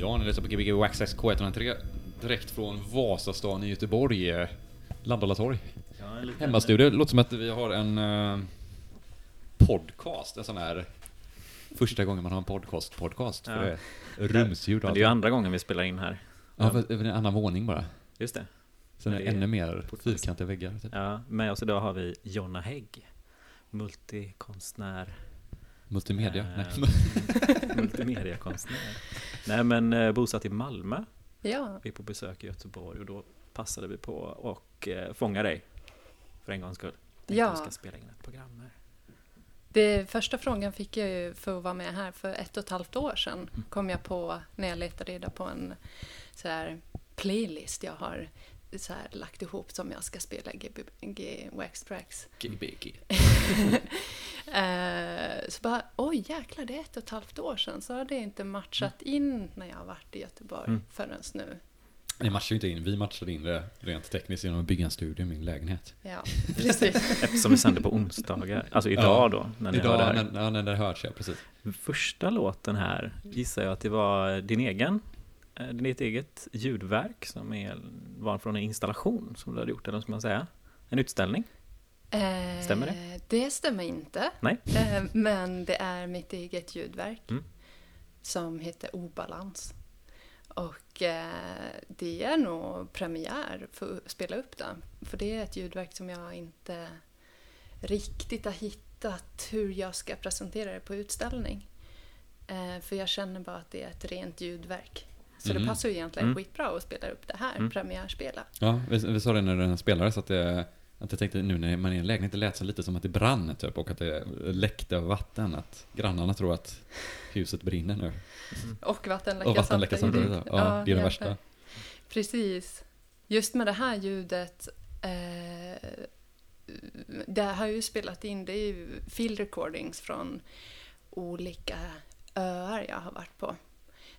Ja, ni lyssnar på Gbg Waxxax K103 direkt från Vasastan i Göteborg. eh, Landala torg. Ja, en liten- Hemmastudio. Låter som att vi har en eh, podcast. En sån här första gången man har en podcast-podcast. För Ja. det är rumsljud och det är ju allt. andra gången vi spelar in här. Ja, för är en annan våning bara. Just det. Sen är det ännu mer fyrkantiga väggar. Typ. Ja, med oss idag har vi Jonna Hägg. Multikonstnär. Multimedia. Eh, Nej. Multimediakonstnär. Nej men eh, bosatt i Malmö. Ja, Vi är på besök i Göteborg och då passade vi på och eh, fånga dig. För en gångs skull. Tänkte Ja. Vi ska spela in ett program här. det första frågan fick jag ju för att vara med här för ett och ett halvt år sedan. Kom jag på när jag letade reda på en så här playlist jag har så här lagt ihop som jag ska spela Gbg Wax Tracks. Gbg. Eh, så bara, oj jäklar, det är ett och ett halvt år sedan. Så har det inte matchat in när jag har varit i Göteborg Mm. förrän nu. Ni matchar inte in. Vi matchade in det rent tekniskt genom att bygga en studio i min lägenhet. Ja, precis. Eftersom vi sänder på onsdagar. Alltså idag Ja, då. När ni hör Idag det här. när, ja, när det hörs, ja precis. Första låten här gissar jag att det var din egen, eh, ditt eget ljudverk som är, var från en installation som du hade gjort, eller ska man säga? En utställning? Eh, Stämmer det? Det stämmer inte. Nej? Eh, men det är mitt eget ljudverk Mm. som heter Obalans. Och eh, det är nog premiär för att spela upp den. För det är ett ljudverk som jag inte riktigt har hittat hur jag ska presentera det på utställning. Eh, för jag känner bara att det är ett rent ljudverk. Så Mm. det passar ju egentligen Mm. skitbra att spela upp det här, Mm. premiärspela. Ja, vi, vi sa det när den spelades att det att jag tänkte nu när man är i en lägenhet, det lät så lite som att det brann typ och att det läckte av vatten. Att grannarna tror att huset brinner nu. Och vattenläcka Och vattenläcka samtidigt. Ja, ja, det är det värsta. Precis. Just med det här ljudet, eh, det har ju spelat in, det är ju field recordings från olika öar jag har varit på.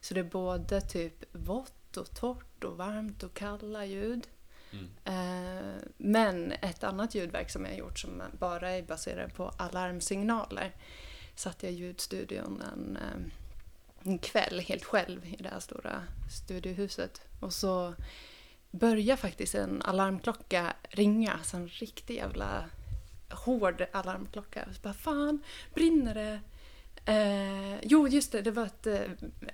Så det är både typ vått och torrt och varmt och kalla ljud. Mm. Eh, men ett annat ljudverk som jag har gjort som bara är baserat på alarmsignaler satt jag i ljudstudion en, eh, en kväll helt själv i det här stora studiohuset. Och så börjar faktiskt en alarmklocka ringa, så en riktig jävla hård alarmklocka. Så bara fan, brinner det? Eh, jo, just det, det var ett eh,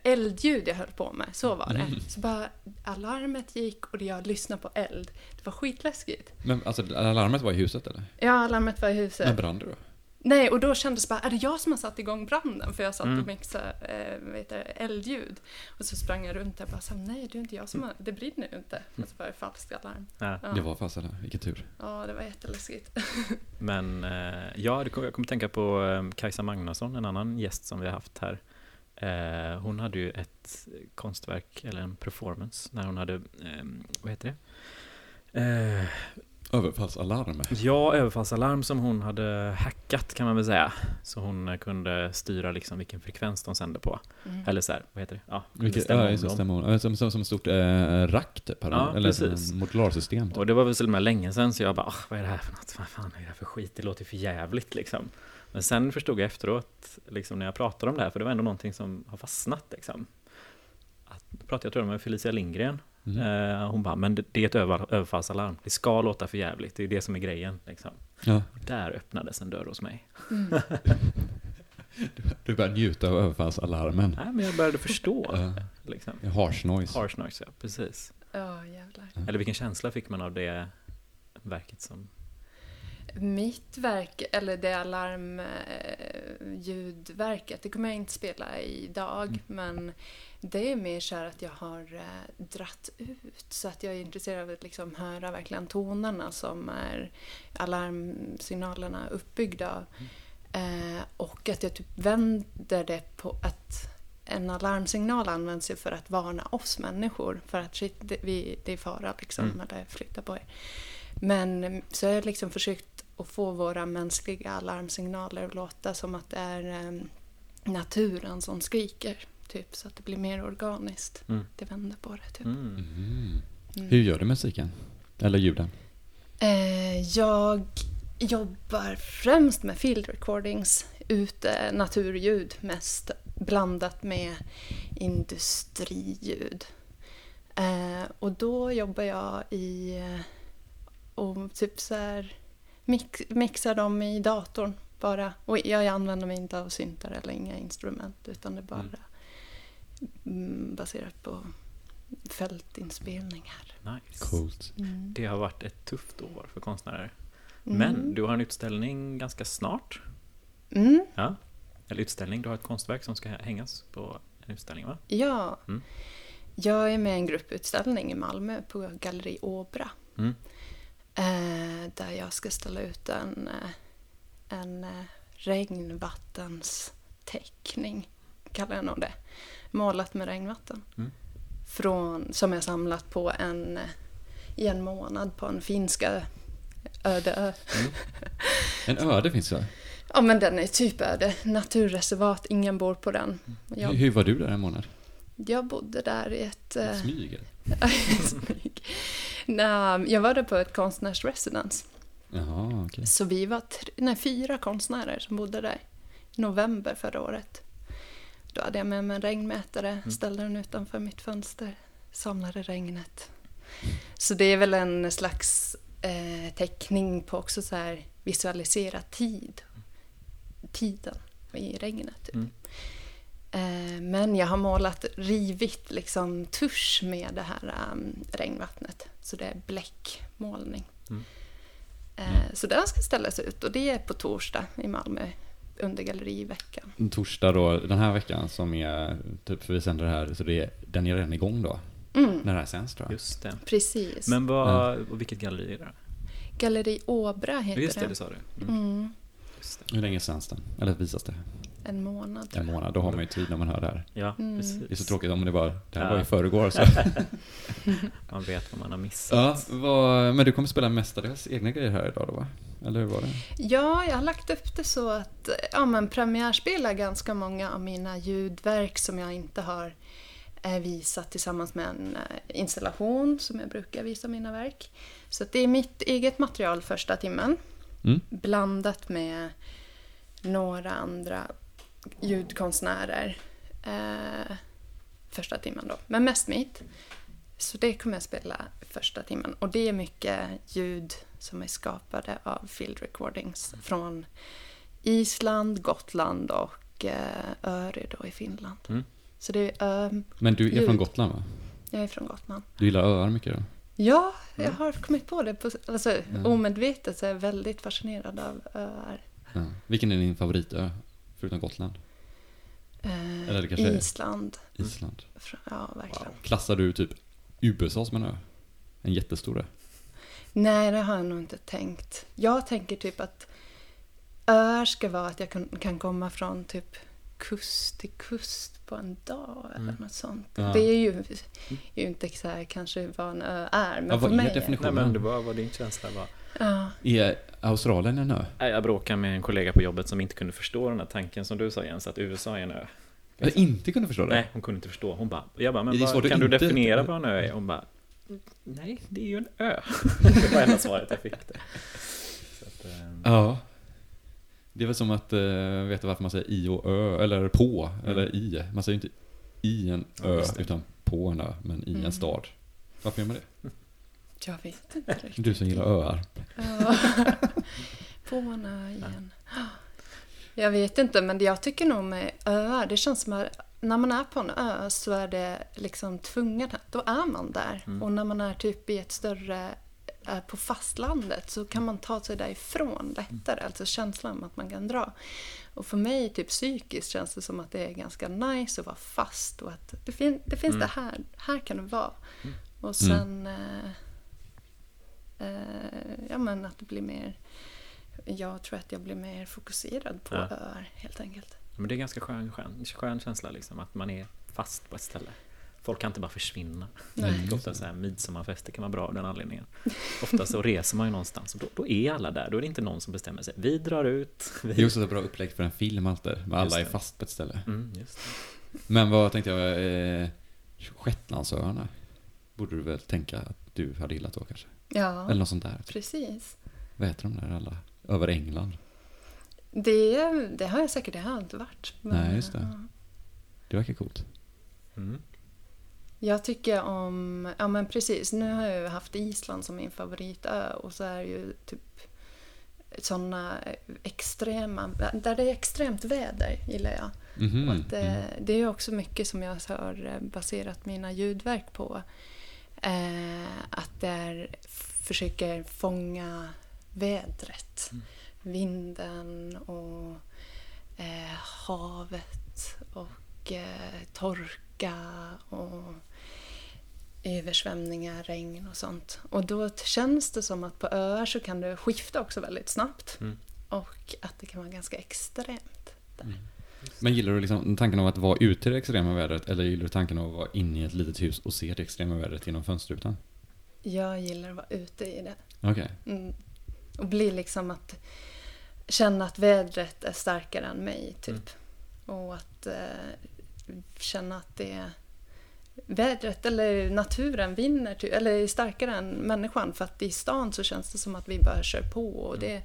eldljud jag höll på med. Så var det. Så bara alarmet gick och jag lyssnade på eld. Det var skitläskigt. Men alltså alarmet var i huset eller? Ja, alarmet var i huset. Men brann det då? Nej, och då kändes det bara, är det jag som har satt igång branden? För jag satt Mm. och mixade eh, heter det, eldljud. Och så sprang jag runt där och bara, så, nej det är inte jag som har, det brinner ju inte. Och så var det falskt alarm. Ja. Ja, Det var fast eller? Vilken tur. ja det var jätteläskigt. Men eh, ja, jag kommer tänka på eh, Kajsa Magnusson, en annan gäst som vi har haft här. Eh, hon hade ju ett konstverk, eller en performance, när hon hade, eh, vad heter det? Överfallsalarm. Ja, överfallsalarm som hon hade hackat kan man väl säga. Så hon eh, kunde styra liksom vilken frekvens de sände på. Mm. Eller så här, vad heter det? Ja, Vilket, stämma ja, just stämmer hon. Som, som, som ett stort eh, rack typ? Ja, eller modularsystem. Typ. Och det var väl så himla länge sedan så jag bara, "Ah, vad är det här för något? Vad fan är det här för skit? Det låter ju för jävligt liksom. Men sen förstod jag efteråt, liksom när jag pratade om det här, för det var ändå någonting som har fastnat liksom. Att, då pratade jag tror jag med Felicia Lindgren. Mm. Eh, hon bara, men det, är ett över, överfallsalarm. Det ska låta för jävligt. Det är det som är grejen liksom. Ja, där öppnades en dörr hos mig. Mm. du börjar njuta av överfallsalarmen. Nej, men jag började förstå. Ja. liksom. Harsh noise. Harsh noise, ja, precis. Ja, jävlar. Eller vilken känsla fick man av det verket som... Mitt verk, eller det alarmljudverket, det kommer jag inte spela idag. Mm. Men det är mer så att jag har eh, dratt ut så att jag är intresserad av att liksom höra verkligen tonerna som är alarmsignalerna uppbyggda av. Eh, och att jag typ vänder det på att en alarmsignal används ju för att varna oss människor för att shit, det, vi, det är fara liksom, Mm. eller flytta på er. Men eh, så har jag liksom försökt att få våra mänskliga alarmsignaler att låta som att det är eh, naturen som skriker. Typ, så att det blir mer organiskt. Mm. Det vänder på det. Typ. Mm. Mm. Mm. Hur gör du musiken? Eller ljuden? Eh, jag jobbar främst med field recordings, ute naturljud mest blandat med industriljud. Eh, och då jobbar jag i eh, och typ så här mix, mixar dem i datorn bara. Och jag använder mig inte av syntar eller inga instrument utan det är bara Mm. Mm, baserat på fältinspelningar. Nice. Coolt. Mm. Det har varit ett tufft år för konstnärer. Mm. Men du har en utställning ganska snart. Mm, Ja. Eller utställning, du har ett konstverk som ska hängas på en utställning va? ja. Mm. Jag är med i en grupputställning i Malmö på Galleri Åbra. Mm. Eh, där jag ska ställa ut en, eh, en eh, regnvattensteckning, kallar jag nog det. Målat med regnvatten. Mm. Från, som jag samlat på en, i en månad på en finska öde ö. En öde finns det. Ja men den är typ öde, naturreservat, ingen bor på den. Hur, Jag, hur var du där en månad? jag bodde där i ett... eh, Smyg? smyg. Nej, jag var där på ett konstnärsresidence. Jaha, okej. Så vi var tre, nej, fyra konstnärer som bodde där i november förra året. Då hade jag med mig en regnmätare, ställde den utanför mitt fönster, samlade regnet. Så det är väl en slags eh, teckning på också så här visualisera tid. Tiden i regnet. Typ. Mm. Eh, men jag har målat rivit liksom tusch med det här um, regnvattnet. Så det är bläckmålning. Mm. Eh, så den ska ställas ut och det är på torsdag i Malmö under galleriveckan. Torsdag då, den här veckan som är, typ för vi sänder det här, så det är, den är redan igång då. Mm, När det här sänds tror jag. Just det. precis. Men vad, och vilket galleri är det? Galleri Åbra heter Just det, det. det sa du. Mm. Mm, Just det. Hur länge sänds den? Eller visas det? En månad. En månad, då har man ju tid när man hör det här. Ja, Mm. precis. Det är så tråkigt om det bara, det här Ja. var i förrgår så. Man vet vad man har missat. ja, vad, men du kommer spela mestadels egna grejer här idag då va? Eller hur var det? Ja, jag har lagt upp det så att ja, men premiärspelar ganska många av mina ljudverk som jag inte har eh, visat tillsammans med en eh, installation som jag brukar visa mina verk. Så att det är mitt eget material första timmen Mm. blandat med några andra ljudkonstnärer eh, första timmen då. Men mest mitt. Så det kommer jag spela första timmen. Och det är mycket ljud som är skapade av field recordings från Island, Gotland och eh, Öre då i Finland. Mm. Så det är ö, Men du är Ljud. från Gotland va? jag är från Gotland. Du gillar öar mycket då? Ja, jag har kommit på det. På, alltså, Mm. Omedvetet så är jag väldigt fascinerad av öar. Ja. Vilken är din favoritö? Förutom Gotland? Eh, Eller det kanske är- Island. Island? Fr- Ja, verkligen. Klassar du typ USA som en ö? En jättestor ö? Nej, det har jag nog inte tänkt. Jag tänker typ att öar ska vara att jag kan, kan komma från typ kust till kust på en dag eller Mm. något sånt. Ja. Det är ju, ju inte så här, kanske vad en ö är, men Ja, för vad är mig... definitionen? Nej men det var vad din känsla var. Ja, Är Australien en ö? Nej, Jag bråkade med en kollega på jobbet som inte kunde förstå den här tanken som du sa Jens, att USA är en ö. Jag inte kunde förstå det? Nej, hon kunde inte förstå. Hon bara, jag bara, men att kan du definiera vad en ö är? Hon bara, nej, det är ju en ö. det var enda svaret jag fick. Det. Så att, ehm, Ja. Det är väl som att uh, veta varför man säger i och ö, eller på, Mm. eller i. Man säger ju inte i en Ja, ö, det. utan på en ö, men i Mm. en stad. Varför gör man det? jag vet inte riktigt. Du som gillar öar. Ja. På en ö igen. Jag vet inte, men jag tycker nog med öar, det känns som att när man är på en ö så är det liksom tvunget, då är man där. Mm. Och när man är typ i ett större, på fastlandet så kan man ta sig därifrån lättare, alltså känslan av att man kan dra. Och för mig, typ psykiskt, känns det som att det är ganska nice att vara fast och att det, fin- det finns Mm. det här, här kan du vara. Mm. Och sen, eh, eh, ja men att det blir mer, jag tror att jag blir mer fokuserad på Ja. öar helt enkelt. Men det är ganska skön, skön, skön känsla liksom, att man är fast på ett ställe. Folk kan inte bara försvinna. Nej. Ofta så här midsommarfester kan vara bra av den anledningen. Ofta så reser man ju någonstans och då, då är alla där. Då är det inte någon som bestämmer sig. Vi drar ut. Vi... Det är också ett bra upplägg för en film alltid, alla Just är fast på ett ställe. Mm, just det. Men vad tänkte jag, eh, Shetlandsöarna borde du väl tänka att du hade gillat då kanske? Ja, Eller något sånt där. precis. Vad heter de där alla? Över England? Det, det har jag säkert, det har jag inte varit. Nej, just det. Det verkar coolt. Mm. Jag tycker om, ja men precis, nu har jag ju haft Island som min favoritö och så är det ju typ sådana extrema, där det är extremt väder gillar jag. Mhm, Och att, eh, mm. det är också mycket som jag har eh, baserat mina ljudverk på. Eh, att det är, försöker fånga vädret. Mm. Vinden och eh, havet och eh, torka och översvämningar, regn och sånt. Och då känns det som att på öar så kan det skifta också väldigt snabbt. Mm. Och att det kan vara ganska extremt. Där. Men gillar du liksom tanken av att vara ute i det extrema vädret eller gillar du tanken av att vara inne i ett litet hus och se det extrema vädret genom fönsterrutan? Jag gillar att vara ute i det. Okej. Mm. Och bli liksom att känna att vädret är starkare än mig, typ. Och att eh, känna att det är vädret eller naturen vinner, eller är starkare än människan. För att i stan så känns det som att vi bara kör på. Och det,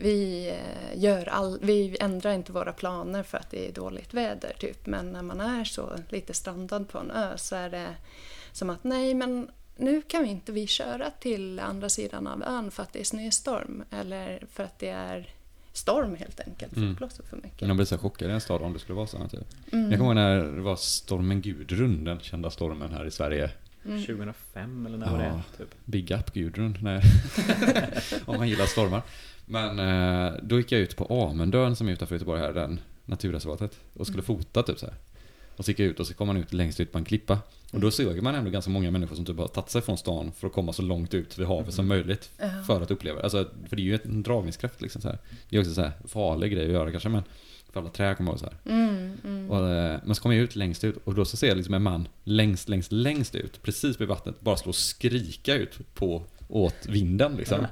vi, eh, gör all, vi ändrar inte våra planer för att det är dåligt väder, typ. Men när man är så lite strandad på en ö så är det som att nej, men nu kan vi inte vi köra till andra sidan av ön för att det är snöstorm. Eller för att det är storm helt enkelt, för Mm. det blåser för mycket. Men de blir så chockade i en stad om det skulle vara så. Typ. Mm. Jag kommer ihåg när det var stormen Gudrun, den kända stormen här i Sverige. Mm. 2005 eller när Ja. var det? Typ. Big up Gudrun, om man gillar stormar. Men eh, då gick jag ut på Amundön som är utanför Göteborg här, den naturreservatet. Och skulle fota typ så här. Och så gick jag ut och så kom man ut längst ut på en klippa. Och då såg man ändå ganska många människor som typ har tagit sig från stan för att komma så långt ut vid havet som möjligt. Ja. För att uppleva alltså, För det är ju en dragningskraft liksom så här. Det är också så här farlig grej att göra kanske men för alla träd kommer ihåg så här. Mm, mm. Och, eh, men så kommer jag ut längst ut och då så ser jag liksom en man längst, längst, längst ut, precis vid vattnet, bara slå och skrika ut på, åt vinden liksom.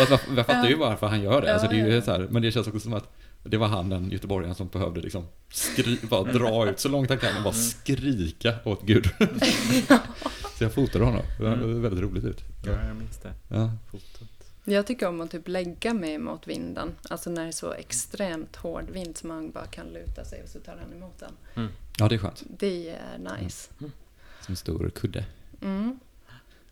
Att, jag- fattar ju varför han gör det, alltså, det är ju så här, men det känns också som att det var han, den göteborgaren, som behövde liksom skri, bara dra ut så långt han kan och bara skrika åt Gudrun. så jag fotade honom, det var Mm. väldigt roligt ut. Ja, jag minns det. Ja. Fotot. Jag tycker om att typ lägga mig mot vinden. Alltså när det är så extremt hård vind som man bara kan luta sig och så tar han emot den. ja, det är skönt. Det är nice. Som en stor kudde. Mm.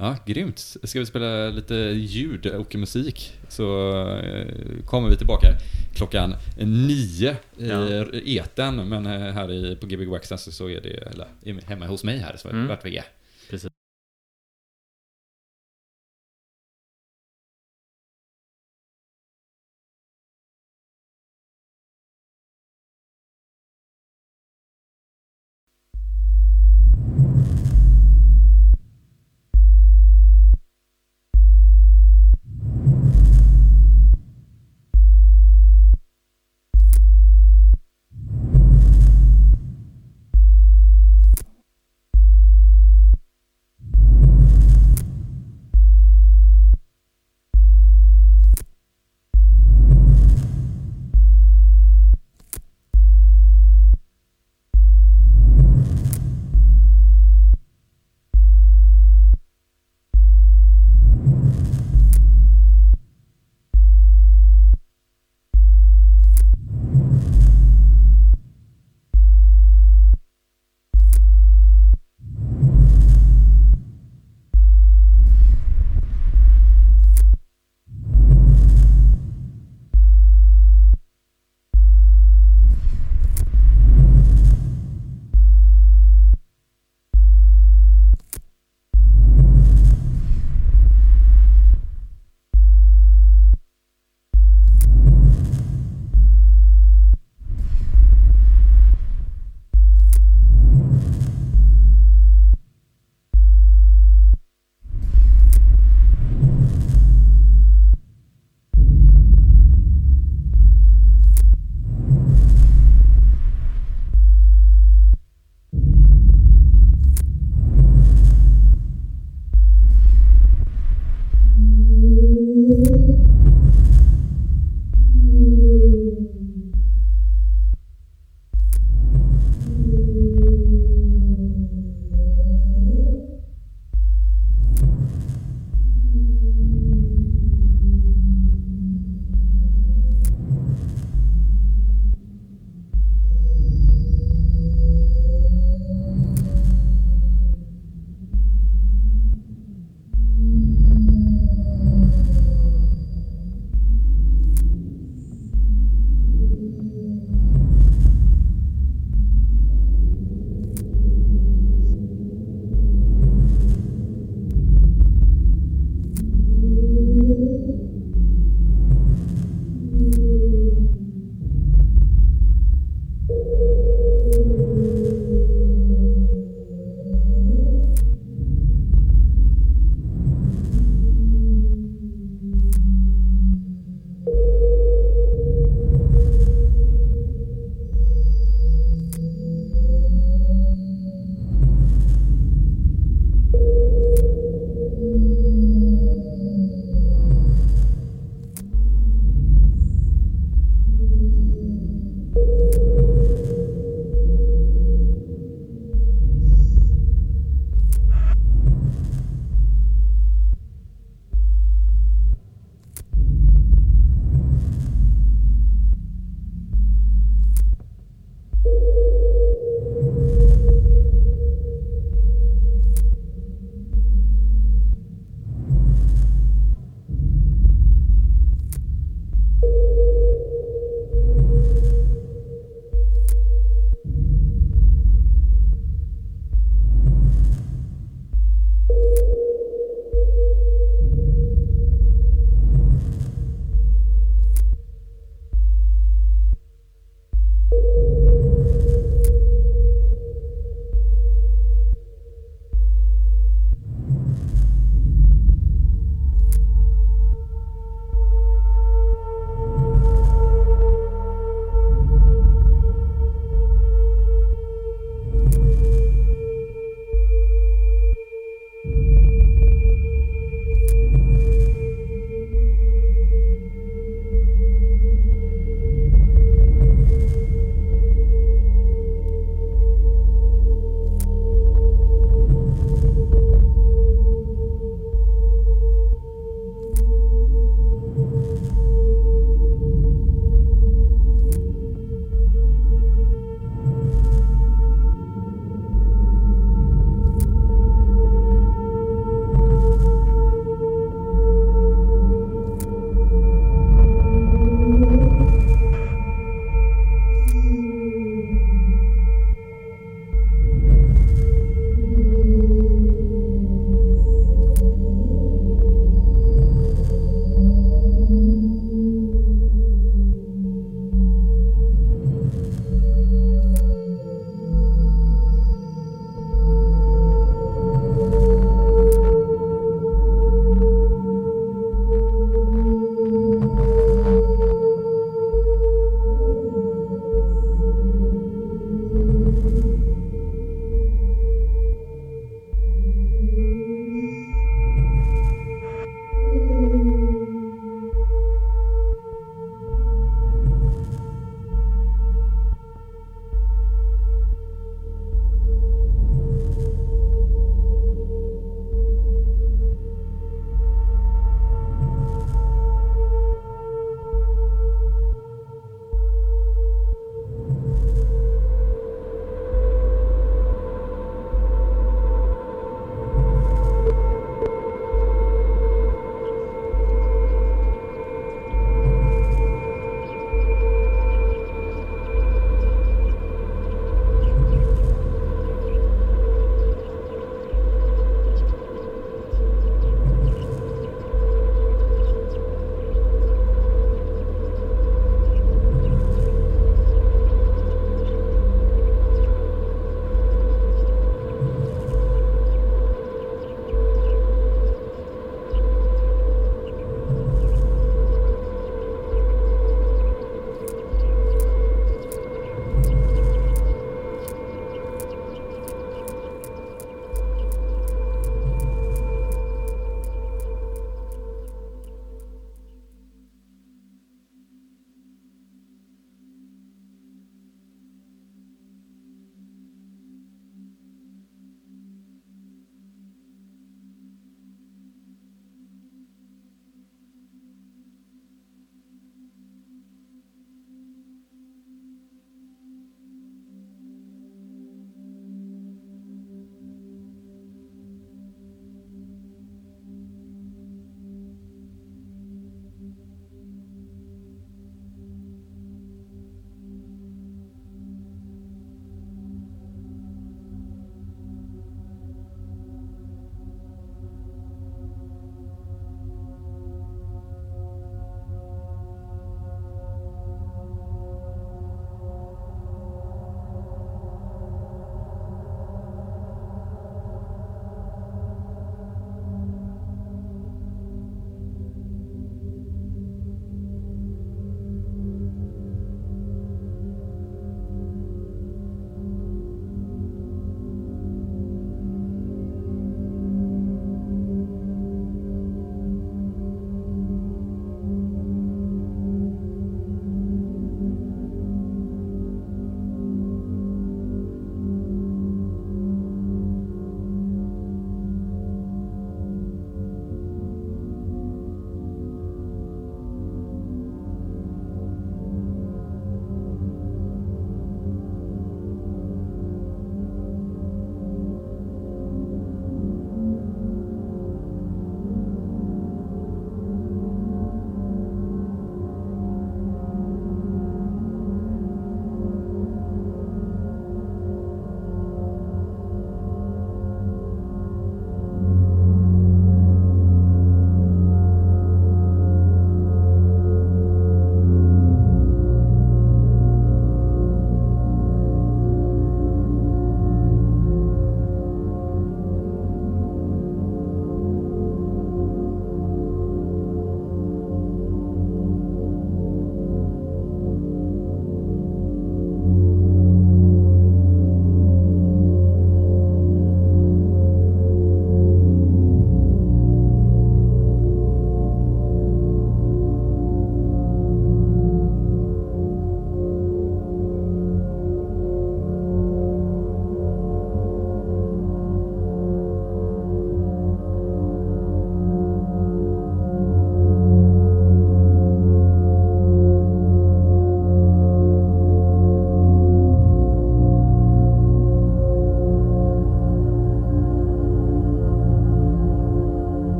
Ja, grymt. Ska vi spela lite ljud och musik så eh, kommer vi tillbaka klockan nio i Ja. eten men eh, här på Gbg Waxxas så är det eller, hemma hos mig här så Mm. vart vi är.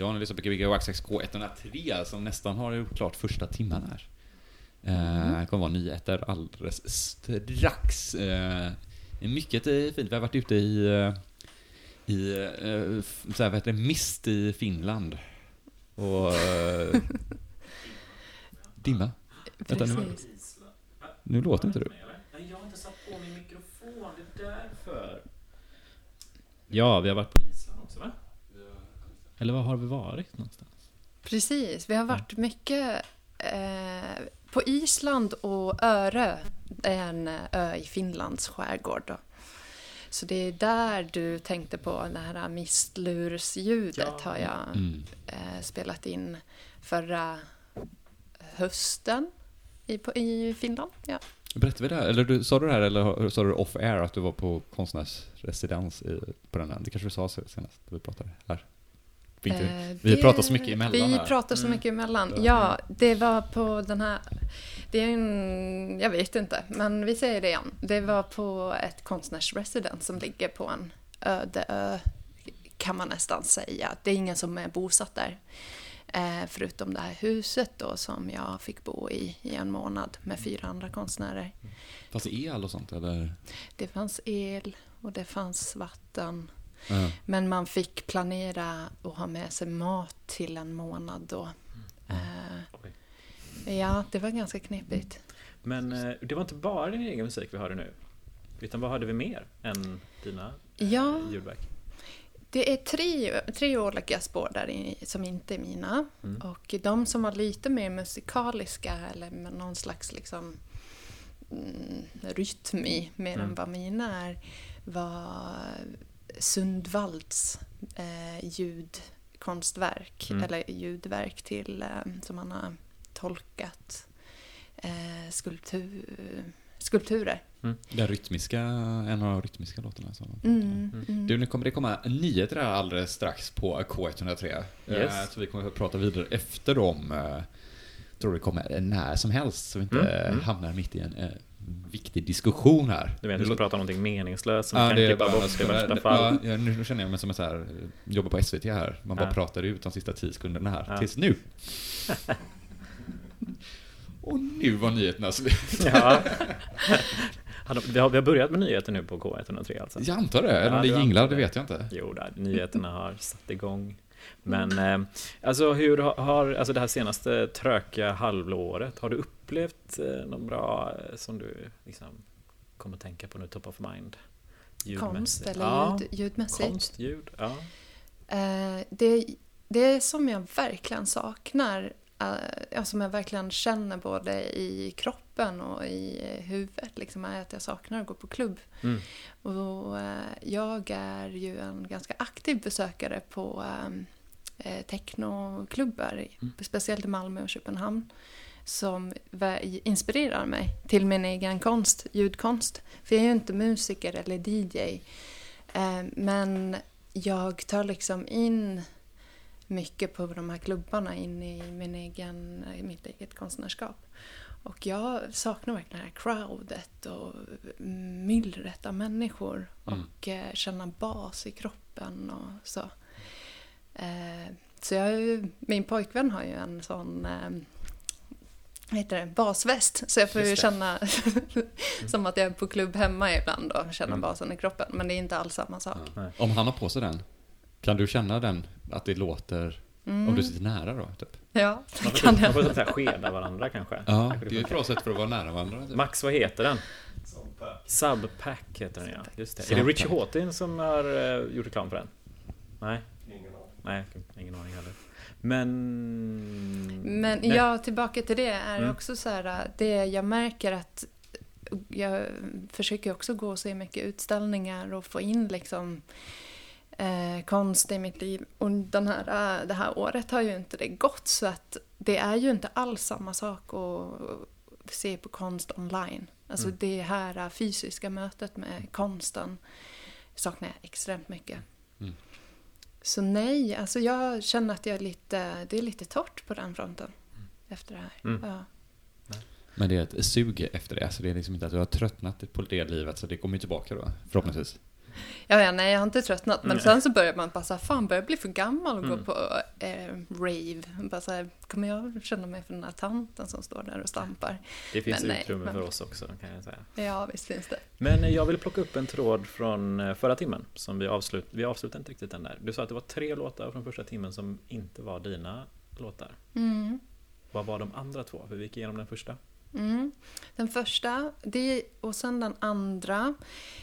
Ja, ni lyssnar på Gbg Waxxax K103 som nästan har gjort klart första timmen här. Eh, det kommer vara nyheter alldeles strax. Eh, mycket eh, fint. Vi har varit ute i, i eh, så här, vad heter det, mist i Finland. Och... Eh, dimma. Vänta, nu, nu låter inte du. Nej, jag har inte satt på min mikrofon, det är därför. Ja, vi har varit på? Eller var har vi varit någonstans? Precis, vi har varit mycket eh, på Island och är en ö i Finlands skärgård. Då. Så det är där du tänkte på, det här mistlursljudet Ja. har jag Mm. eh, spelat in förra hösten i, på, i Finland. Ja. Berättade vi det här? Eller du, sa du det här eller sa du off air att du var på konstnärsresidens i, på den här? Det kanske du sa senast när vi pratade här. Vi, inte, Eh, vi det- pratar så mycket emellan Vi här. pratar så Mm. mycket emellan. Ja. Ja, det var på den här... Det är en... Jag vet inte, men vi säger det igen. Det var på ett konstnärsresidens som ligger på en öde ö, kan man nästan säga. Det är ingen som är bosatt där. Eh, förutom det här huset då som jag fick bo i i en månad med fyra andra konstnärer. Fanns det el och sånt eller? Det fanns el och det fanns vatten. Men man fick planera och ha med sig mat till en månad då. Eh, Oj. ja, det var ganska knepigt. Men eh, det var inte bara din egen musik vi hörde nu. Utan vad hörde vi mer än dina eh, Ja. ljudverk? Det är tre, tre olika spår där i, som inte är mina. Mm. Och de som var lite mer musikaliska eller med någon slags liksom, mm, rytm i, mer Mm. än vad mina är, var Sundvalds eh, ljudkonstverk, Mm. eller ljudverk till, eh, som han har tolkat eh, skulptur, skulpturer. Den rytmiska, en av de rytmiska låtarna. Så. Mm, mm. Du, nu kommer det komma nyheter här alldeles strax på K103. Yes. Eh, Så vi kommer att prata vidare efter dem. Eh, tror det kommer när som helst så vi inte Mm, mm. hamnar mitt i en eh, viktig diskussion här. Du vet, Nu du ska prata om någonting meningslöst som Ja, kan klippa bara, bort i värsta fall. Ja, nu, känner jag mig som en så här, eh, jobbar på SVT här. Man bara Ja. pratar ut de sista tio sekunderna här. Ja. Tills nu. Och nu var nyheterna slut. Ja. Vi, har, börjat med nyheter nu på K103 alltså? Jag antar det. Eller om det jinglar, det. vet jag inte. Jo, där, nyheterna har satt igång. Men eh, alltså hur har- alltså det här senaste trökiga halvåret, har du upplevt eh, något bra eh, som du liksom kommer att tänka på nu, top of mind? Konst eller ja, ljud, ljudmässigt. Konst, ljud, ja. Det, det som jag verkligen saknar, ja, som jag verkligen känner både i kroppen och i huvudet, liksom, är att jag saknar att gå på klubb. Mm. Och, jag är ju en ganska aktiv besökare på eh, technoklubbar, Mm. speciellt i Malmö och Köpenhamn, som inspirerar mig till min egen konst, ljudkonst. För jag är ju inte musiker eller DJ, eh, men jag tar liksom in mycket på de här klubbarna in i min egen, mitt eget konstnärskap. Och jag saknar verkligen det här crowdet och myllret av människor Mm. och eh, känna bas i kroppen och så. Eh, så jag, har ju- min pojkvän har ju en sån eh, vad heter det, basväst. Så jag får ju känna som att jag är på klubb hemma ibland och känna Mm. basen i kroppen. Men det är inte alls samma sak. Nej. Om han har på sig den, kan du känna den, att det låter, Mm. om du sitter nära då? Typ? Ja, Man det kan man jag. får så här skeda varandra kanske. Ja, Kanske det är ett bra sätt för att vara nära varandra. Typ. Max, vad heter den? Subpack heter den ja, just det. Är det. Richie Hawtin som har uh, gjort reklam för den? Nej? Nej, ingen aning heller. Men... Men Nej. ja, tillbaka till det är Mm. också så här, det jag märker att jag försöker också gå och se mycket utställningar och få in liksom eh, konst i mitt liv. Och den här, eh, det här året har ju inte det gått så att det är ju inte alls samma sak att se på konst online. Alltså Mm. det här fysiska mötet med konsten saknar jag extremt mycket. Mm. Så nej, alltså jag känner att jag är lite, det är lite torrt på den fronten efter det här. Mm. Ja. Men det är ett sug efter det, så det är liksom inte att du har tröttnat på det livet, så det kommer ju tillbaka då, förhoppningsvis. Ja, ja, nej, jag har inte tröttnat. Men Mm. sen så börjar man bara så här, fan, börjar jag bli för gammal och gå Mm. på eh, rave. Bara så här, kommer jag känna mig för den här tanten som står där och stampar? Det finns Men nej, utrymme men- för oss också kan jag säga. Ja, visst finns det. Men eh, jag vill plocka upp en tråd från eh, förra timmen som vi avslut, vi avslutade inte riktigt den där. Du sa att det var tre låtar från första timmen som inte var dina låtar. Mm. Vad var de andra två? För vi gick igenom den första. Mm. Den första, det, och sen den andra,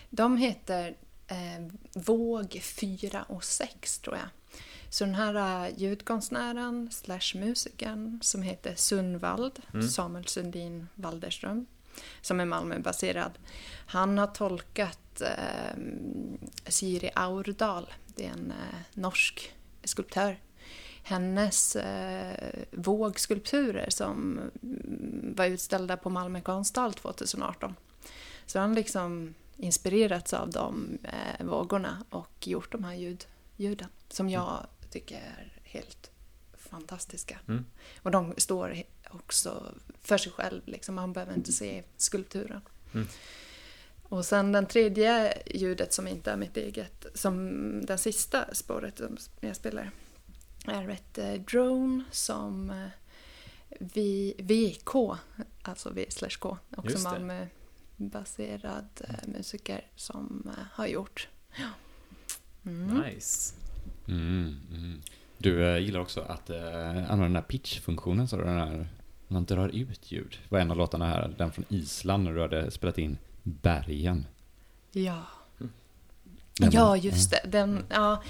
de heter eh, Våg 4 och 6 tror jag. Så den här eh, ljudkonstnären slash musikern som heter Sundvald, Mm. Samuel Sundin Walderström, som är Malmöbaserad. Han har tolkat eh, Siri Aurdal, det är en eh, norsk skulptör. Hennes eh, vågskulpturer som mm, var utställda på Malmö konsthall 2018. Så han liksom inspirerats av de eh, vågorna och gjort de här ljud, ljuden som jag tycker är helt fantastiska. Mm. Och de står också för sig själv, liksom. man behöver inte se skulpturen. Mm. Och sen den tredje ljudet som inte är mitt eget, som den sista spåret som jag spelar, är ett eh, drone som eh, vi, VK, alltså V slash K, också Just det. Malmö-baserad eh, musiker som eh, har gjort. Ja. Mm. Nice. Mm, mm. Du eh, gillar också att eh, använda den här pitch-funktionen, så den här, man drar ut ljud. Det var en av låtarna här, den från Island, när du hade spelat in bergen. Ja. Den- ja, just det. Den, ja,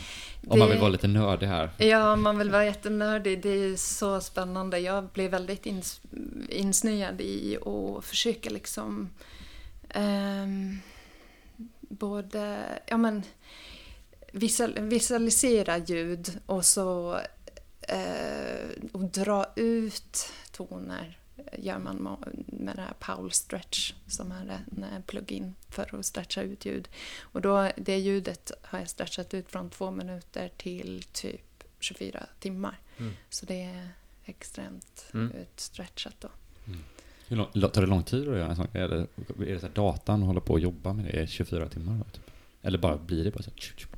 Om man det- vill vara lite nördig här. Ja, man vill vara jättenördig. Det är så spännande. Jag blev väldigt ins insnöad i att försöka liksom ehm, både, ja men visual, visualisera ljud och så eh, och dra ut toner gör man ma- med det här Paul Stretch som är en plugin för att stretcha ut ljud. Och då, det ljudet har jag stretchat ut från två minuter till typ 24 timmar. Mm. Så det är extremt Mm. utstretchat då. Hur lång, tar det lång tid att göra en sån grej? Är det, är det så här datan och hålla på och jobba med det i 24 timmar? Då, typ? Eller bara blir det bara så här, tjup, tjup.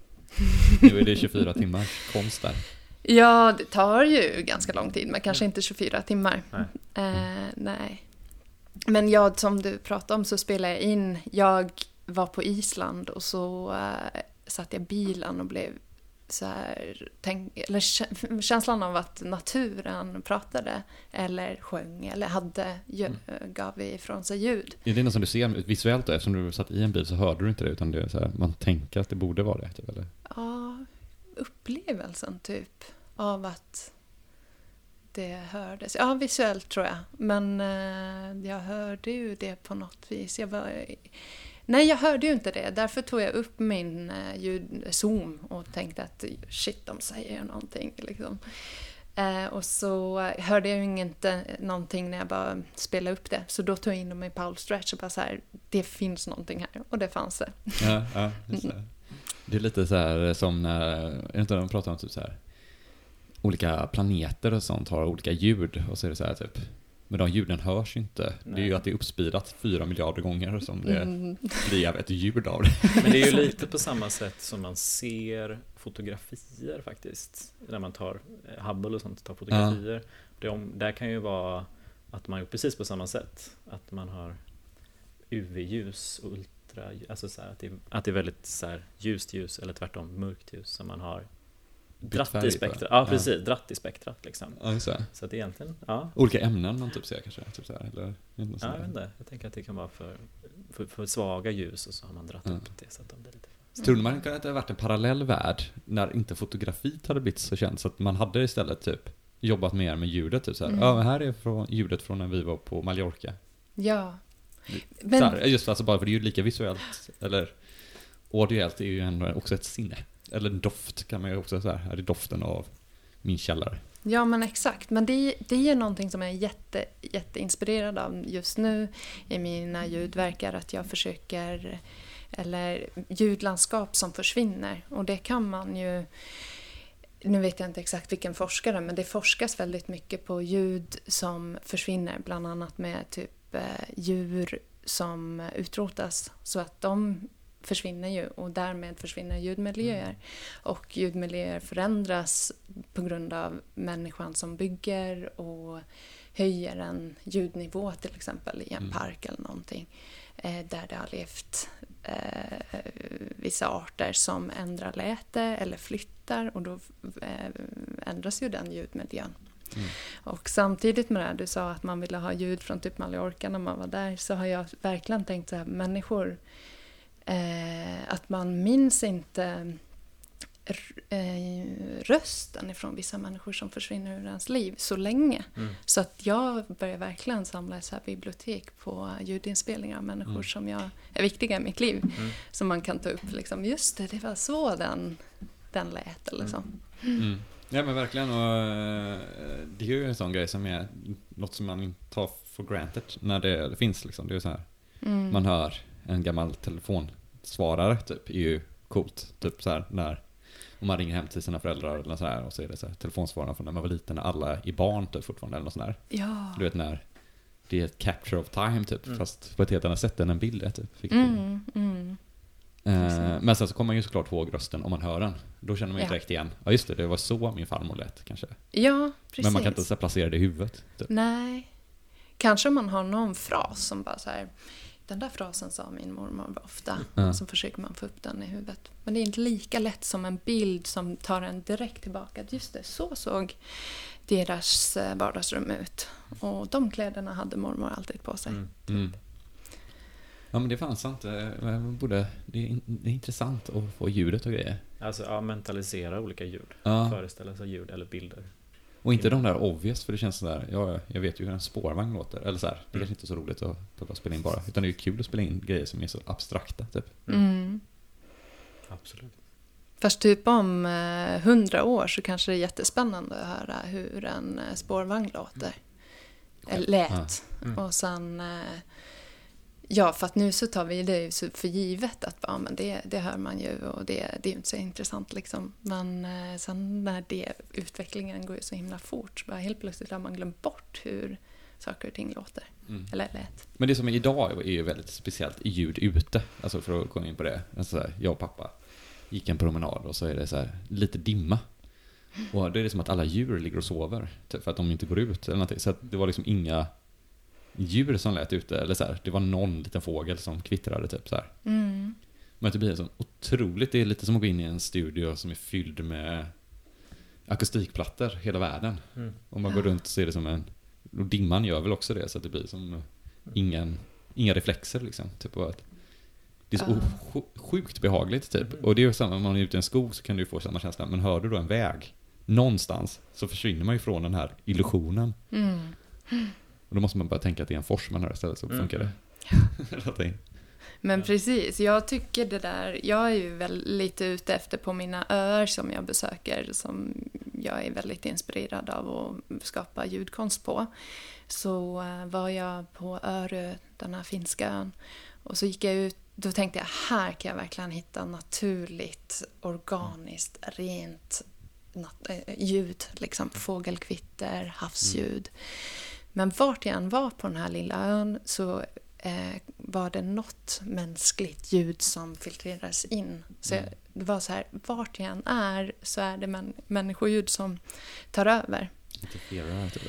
Nu är det 24 timmar konst där. Ja, det tar ju ganska lång tid, men kanske inte 24 timmar. Nej. Eh, nej. Men jag, som du pratade om, så spelade jag in. Jag var på Island och så eh, satt jag i bilen och blev så här, tänk, eller kä- känslan av att naturen pratade eller sjöng eller hade, ju, gav ifrån sig ljud. Är det något som du ser visuellt då? Eftersom du satt i en bil så hörde du inte det, utan det så här, man tänker att det borde vara det, typ, eller? Ja, upplevelsen typ av att det hördes. Ja, visuellt tror jag. Men eh, jag hörde ju det på något vis. Jag var, nej, jag hörde ju inte det. Därför tog jag upp min eh, ljud, eh, Zoom och tänkte att shit, de säger ju någonting. Liksom. Eh, och så hörde jag ju inte eh, någonting när jag bara spelade upp det. Så då tog jag in dem i Paul Stretch och bara så här, det finns någonting här. Och det fanns det. Ja, ja, just det. Det är lite så här som när, är det inte de pratar om typ så här, olika planeter och sånt har olika ljud och så är det så här typ, men de ljuden hörs inte. Det är ju Nej. att det är uppspeedat fyra miljarder gånger som det Mm. blir ett ljud av det. Men det är ju lite på samma sätt som man ser fotografier faktiskt. När man tar eh, Hubble och sånt, tar fotografier. Det, om, där kan ju vara att man gjort precis på samma sätt. Att man har UV-ljus och ultra, alltså så att, det, att det är väldigt så här, ljust ljus eller tvärtom mörkt ljus som man har dratt färg i spektrat. Ja. Ja, precis, dratt i spektrat liksom. Ja, just det. Så att egentligen, ja. Olika ämnen man typ ser kanske, typ så här, eller? Något Ja, jag vet inte. Jag tänker att det kan vara för, för, för svaga ljus och så har man dratt Ja. upp det så att de blir lite Trodde man att det hade varit en parallell värld när inte fotografiet hade blivit så känt så att man hade istället typ jobbat mer med ljudet typ så här. Mm. Ja, men här är från, ljudet från när vi var på Mallorca. Ja. så Men, här, just alltså bara för det är ju lika visuellt, eller audiellt är ju ändå också ett sinne. Eller doft kan man ju också säga, här är doften av min källare. ja, men exakt. Men det, det är någonting som jag är jätte, jätteinspirerad av just nu i mina ljudverkar. Att jag försöker, eller ljudlandskap som försvinner. Och det kan man ju, nu vet jag inte exakt vilken forskare, men det forskas väldigt mycket på ljud som försvinner. Bland annat med typ eh, djur som utrotas. Så att de försvinner ju och därmed försvinner ljudmiljöer. Och ljudmiljöer förändras på grund av människan som bygger och höjer en ljudnivå till exempel i en Mm. park eller någonting. Eh, där det har levt eh, vissa arter som ändrar läte eller flyttar och då eh, ändras ju den ljudmiljön. Mm. Och samtidigt med det här, du sa att man ville ha ljud från typ Mallorca när man var där, så har jag verkligen tänkt så här, människor, eh, att man minns inte eh, rösten ifrån vissa människor som försvinner ur ens liv så länge. Mm. Så att jag börjar verkligen samla så här bibliotek på ljudinspelningar av människor Mm. som jag, är viktiga i mitt liv. Mm. Som man kan ta upp liksom, just det, det var så den, den lät eller så. Mm. Ja men verkligen och eh, det är ju en sån grej som är något som man tar for granted när det, det finns liksom. Det är så här, Mm. man hör en gammal telefonsvarare typ, är ju coolt. Typ så här när om man ringer hem till sina föräldrar eller så här och så är det så här, telefonsvararen från när man var liten när alla är barn typ fortfarande eller något sånt där. Ja. Du vet när det är ett capture of time typ, Mm. fast på ett helt annat sätt än en bild är typ. Mm, mm. Eh, men sen så kommer man ju såklart ihåg rösten om man hör den. Då känner man ju Ja. direkt igen. Ja just det, det var så min farmor lät kanske. Ja, precis. Men man kan inte så här placera det i huvudet. Typ. Nej. Kanske man har någon fras som bara så här, den där frasen sa min mormor ofta. Ja. Och så försöker man få upp den i huvudet. Men det är inte lika lätt som en bild som tar en direkt tillbaka. Just det, så såg deras eh, vardagsrum ut. Och de kläderna hade mormor alltid på sig. Mm. Mm. Ja men det är fan sant. Eh, man Borde, det, är, in- det är intressant att få ljudet och grejer. Alltså, ja, mentalisera olika ljud. Ja. Föreställa sig ljud eller bilder. Och inte de där obvious, för det känns sådär, ja, jag vet ju hur en spårvagn låter. Eller så här, det är Mm. kanske inte är så roligt att, att spela in bara. Utan det är ju kul att spela in grejer som är så abstrakta, typ. Mm. Mm. Absolut. Fast typ om eh, hundra år så kanske det är jättespännande att höra hur en eh, spårvagn låter. Eller lät. Mm. Och sen... Ja, för att nu så tar vi det för givet att ja, men det, det hör man ju och det, det är ju inte så intressant liksom. Men eh, sen när det, utvecklingen går ju så himla fort så bara helt plötsligt har man glömt bort hur saker och ting låter. Mm. Eller lät. Men det som är idag är ju väldigt speciellt ljud ute. Alltså för att komma in på det. Alltså så här, jag och pappa gick en promenad och så är det så här, lite dimma. Och det är som att alla djur ligger och sover. Typ för att de inte går ut eller någonting. Så det var liksom inga djur som lät ute. Eller så här, det var någon liten fågel som kvittrade typ så här. Mm. Men det blir så otroligt. Det är lite som att gå in i en studio som är fylld med akustikplattor hela världen. Mm. Om man går runt så är det som en... Och dimman gör väl också det, så att det blir som ingen, inga reflexer liksom. Typ av att det är så sj- sjukt behagligt typ. Mhm. Och det är ju samma, om man är ute i en skog så kan du ju få samma känsla. Men hör du då en väg någonstans så försvinner man ju från den här illusionen. Mm. Och då måste man bara tänka att det är en fors man hör istället så Mm. funkar det. In. Men Ja. precis, jag tycker det där, jag är ju väl lite ute efter på mina öar som jag besöker som jag är väldigt inspirerad av att skapa ljudkonst på. Så eh, var jag på Örö, den här finska ön, och så gick jag ut, då tänkte jag här kan jag verkligen hitta naturligt, organiskt, rent eh, ljud, liksom fågelkvitter, havsljud. Men vart jag än var på den här lilla ön så eh, var det något mänskligt ljud som filtrerades in. Så jag, Mm. det var så här, vart jag än är så är det män, människoljud som tar över.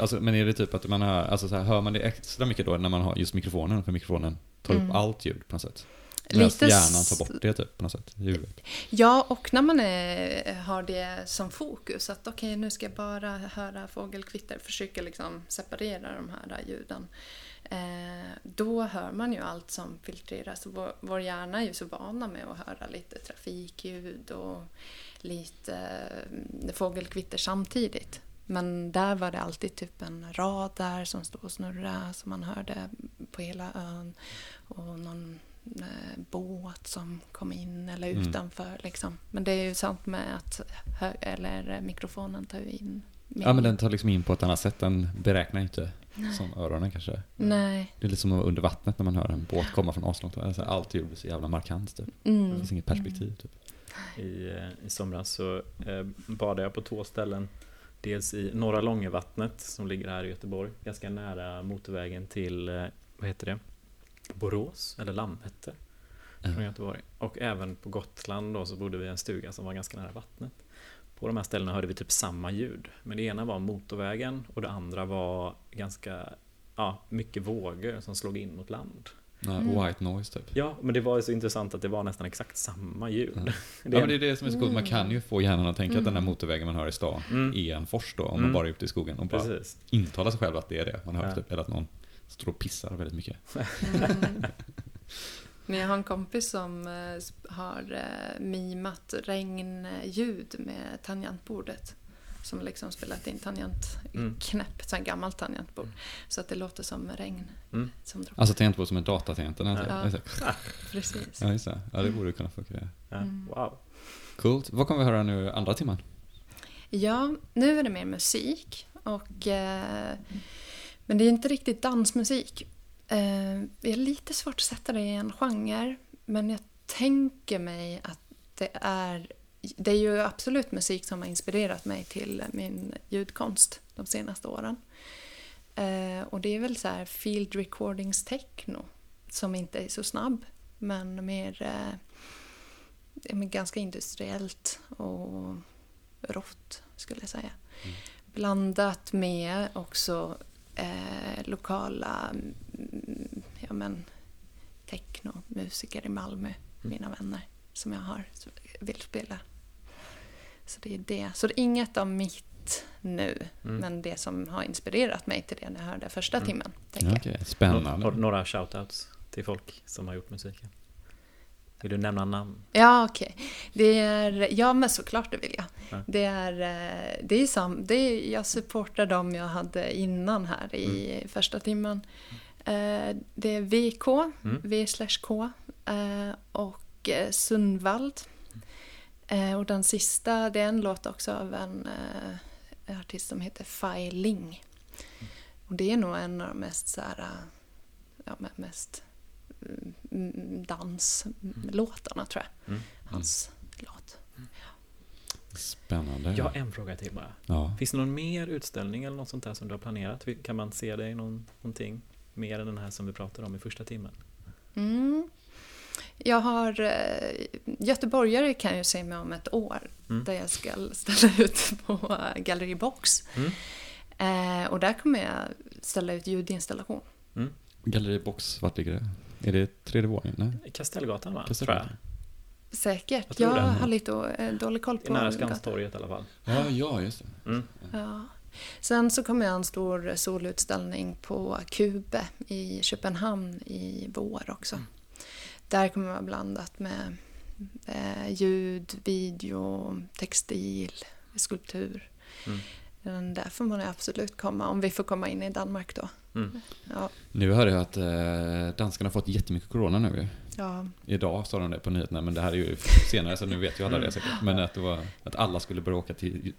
Alltså, men är det typ att man hör, alltså så här, hör man det extra mycket då när man har just mikrofonen? För mikrofonen tar Mm. upp allt ljud på något sätt. Lite hjärnan tar bort det typ på något sätt. huvudet. Ja, och när man är, har det som fokus, att okej nu ska jag bara höra fågelkvitter, försöka liksom separera de här ljuden. Eh, då hör man ju allt som filtreras. Vår, vår hjärna är ju så vana med att höra lite trafikljud och lite eh, fågelkvitter samtidigt. Men där var det alltid typ en radar som stod och snurrade som man hörde på hela ön. Och någon båt som kom in eller Mm. utanför. Liksom. Men det är ju sant med att hö- eller eh, mikrofonen tar ju in mer. Ja men den tar liksom in på ett annat sätt. Den beräknar inte som öronen kanske. Nej. Det är lite som under vattnet när man hör en båt komma från aslångt. Alltså, allt är så jävla markant typ. Det Mm. finns inget perspektiv typ. I, eh, I somras så eh, badade jag på två ställen. Dels i Norra Långevattnet som ligger här i Göteborg. Ganska nära motorvägen till, eh, vad heter det? Borås eller Landvetter. från Ja. Göteborg. Och även på Gotland då så bodde vi i en stuga som var ganska nära vattnet. På de här ställena hörde vi typ samma ljud. Men det ena var motorvägen och det andra var ganska ja, mycket vågor som slog in mot land. Ja, Mm. White noise typ. Ja, men det var så intressant att det var nästan exakt samma ljud. Ja. Det Ja, är men det är det som är så coolt. Man kan ju få hjärnan att tänka att den här Mm. motorvägen man hör i stan Mm. är en fors då, om Mm. man bara är ute i skogen och bara Precis. intalar sig själv att det är det man hör. Ja. Typ. Eller att någon står och pissar väldigt mycket. Mm. Men jag har en kompis som eh, har eh, mimat regnljud med tangentbordet. Som liksom spelat in tangentknäpp, Mm. gammalt tangentbord. Så att det låter som regn. Mm. Som droppar. Alltså tangentbord som en datatangenten. Alltså. Ja. Ja. Precis. Ja, just det. Ja, det borde kunna funka. Ja, Mm. Wow. Coolt. Vad kommer vi höra nu andra timmen? Ja, nu är det mer musik. Och, eh, men det är inte riktigt dansmusik. Eh, det är lite svårt att sätta det i en genre. Men jag tänker mig att det är... Det är ju absolut musik som har inspirerat mig till min ljudkonst de senaste åren. Eh, och det är väl så här field recordings techno. Som inte är så snabb. Men mer... Eh, men ganska industriellt och rått skulle jag säga. Mm. Blandat med också eh, lokala mm, ja, men, technomusiker i Malmö, mina vänner som jag har som vill spela. Så det är det. Så det är inget av mitt nu, Mm. men det som har inspirerat mig till det när jag hörde första Mm. timmen. Tänker. Okej, Nå- Spännande. några shoutouts till folk som har gjort musiken? Vill du nämna namn? Ja, okej. Det är, ja, men såklart det vill jag. Ja. Det är, eh, det är sam, det är, jag supportar dem jag hade innan här i första timmen. Eh, Det är VK, Mm. V K eh, och Sundvald. Och den sista, det är en låt också av en artist som heter Fai Ling. Och det är nog en av de mest så här, ja, mest mm, danslåtarna tror jag. Mm. Hans låt. Spännande. Jag har en fråga till bara. Ja. Finns det någon mer utställning eller något sånt där som du har planerat? Kan man se dig någon, någonting mer än den här som vi pratade om i första timmen? Mm. Jag har eh, Göteborgare kan ju se mig om ett år Mm. där jag ska ställa ut på Gallery Box. Mm. Eh, och där kommer jag ställa ut ljudinstallation. Galleri Box, vart ligger det? Är det tredje våningen? Nej? I Kastellgatan va? Kastellgatan. Tror Säkert. Jag Jag, har lite eh, dålig koll jag. I på nära. Skanstorget i alla fall. Ja, ja, just det. Mm. Ja. Sen så kommer jag en stor solutställning på Kube i Köpenhamn i vår också. Mm. Där kommer det vara blandat med eh, ljud, video, textil, skulptur. Mm. Men där får man absolut komma, om vi får komma in i Danmark då. Mm. Ja, Nu hörde jag att eh, danskarna har fått jättemycket corona nu ju. ja, Idag sa de det på nyheterna, men det här är ju senare så nu vet ju alla det säkert. Men att, det var, att alla skulle börja åka till,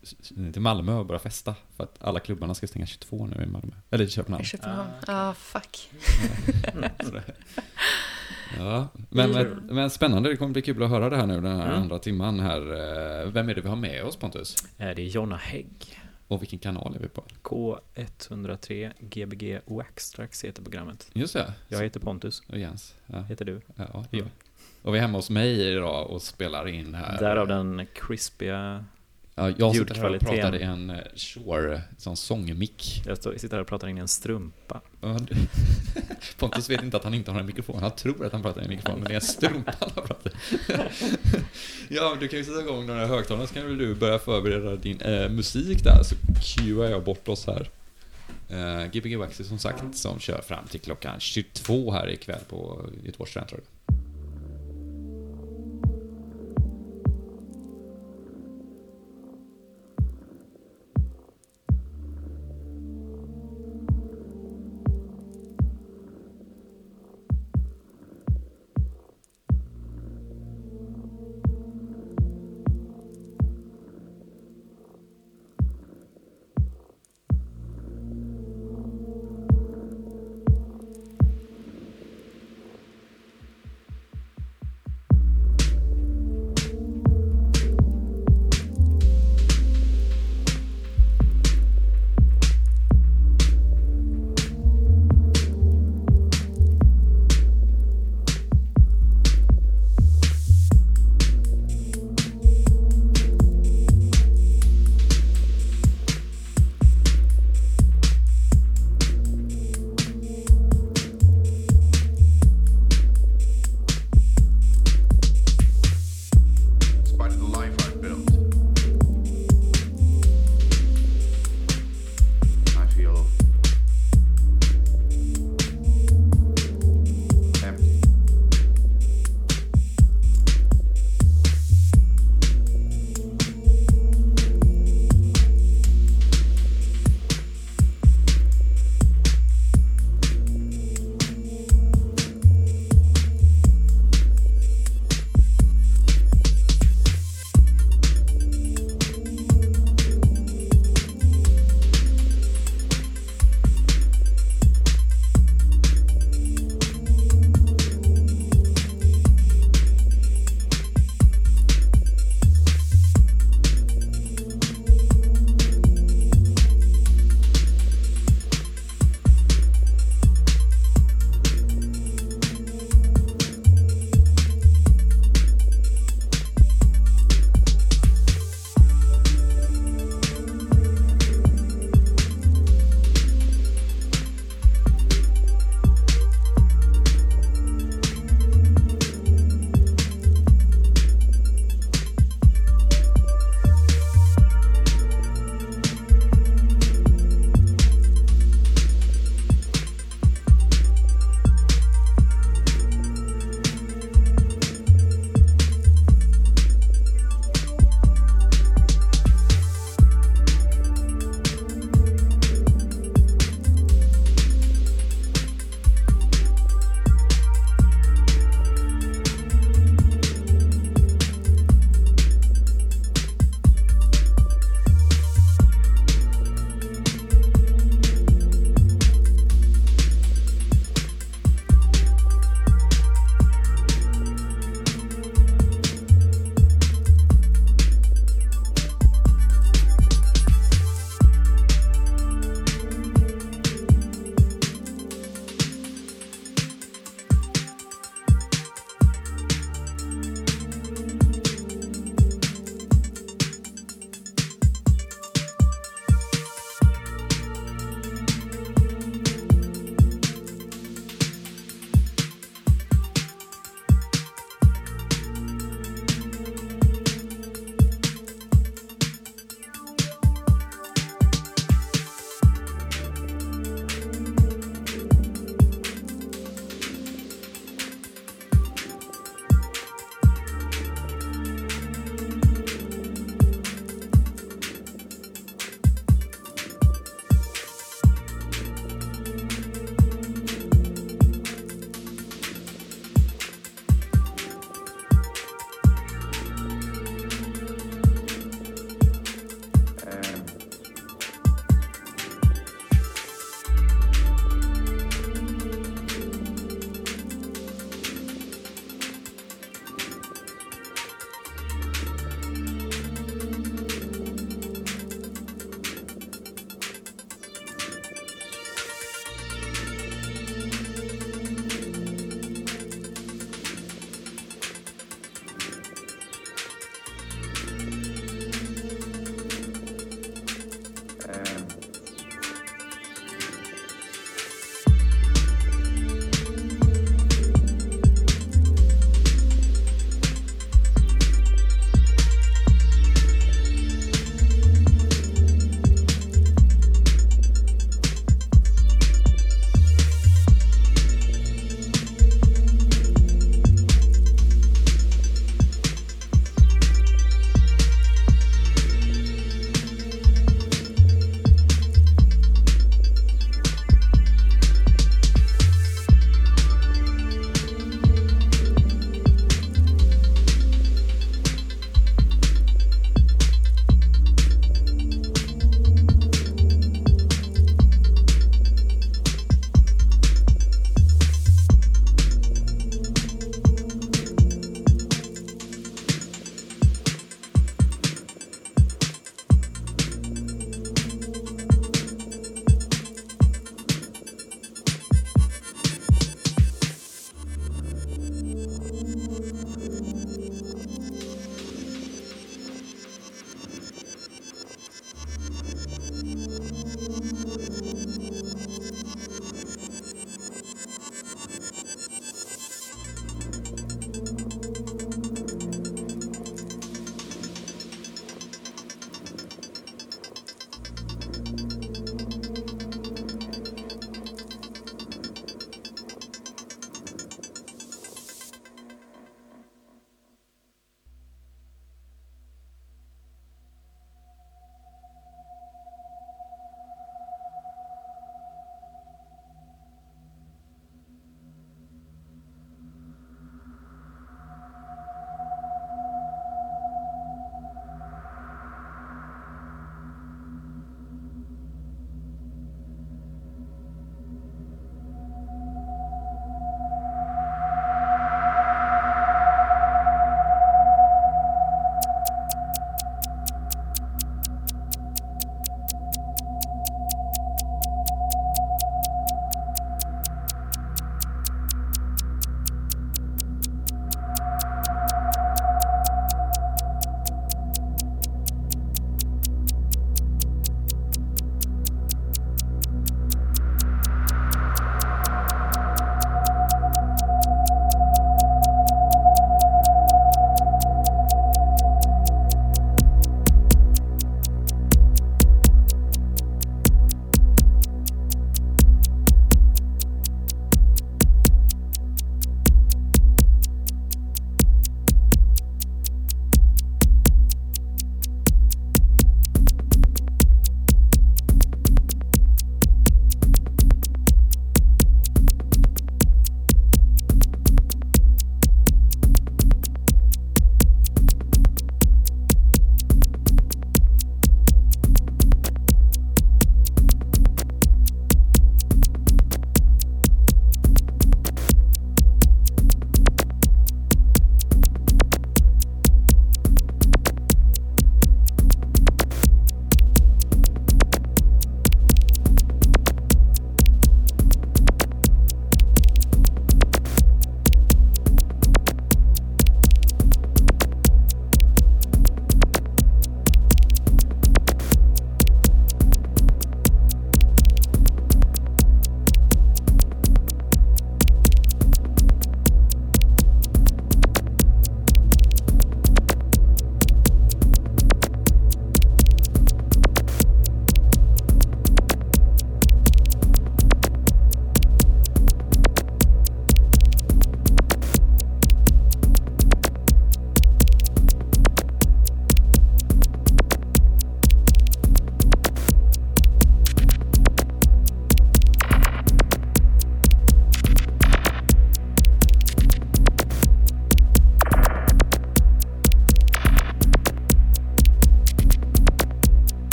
till Malmö och börja festa. För att alla klubbarna ska stänga 22 nu i Malmö. Eller i Köpenhamn. i Köpenhamn. Ah, Ja, okej. fuck. Så det- Ja, men, Mm. men, men spännande. Det kommer bli kul att höra det här nu den här Mm. andra timman här. Eh, Vem är det vi har med oss Pontus? Eh, Det är Jonna Hägg. Och vilken kanal är vi på? K103 Gbg Waxtrax heter programmet. Just det. Jag heter Pontus. Och Jens. Ja, Heter du? ja jag. Och vi är hemma hos mig idag och spelar in här. Därav den krispiga... Ja, jag sitter här och pratar i en eh, Shure, sån sångmick. Jag står- sitter här och pratar in i en strumpa. Pontus vet inte att han inte har en mikrofon. Han tror att han pratar i en mikrofon, men det är en strumpa han pratar Ja, du kan ju sätta igång de här högtalarna så kan väl du börja förbereda din eh, musik där, så cuear jag bort oss här. Eh, Gbg Waxy som sagt, som kör fram till klockan 22 här ikväll på Göteborgs studentradio.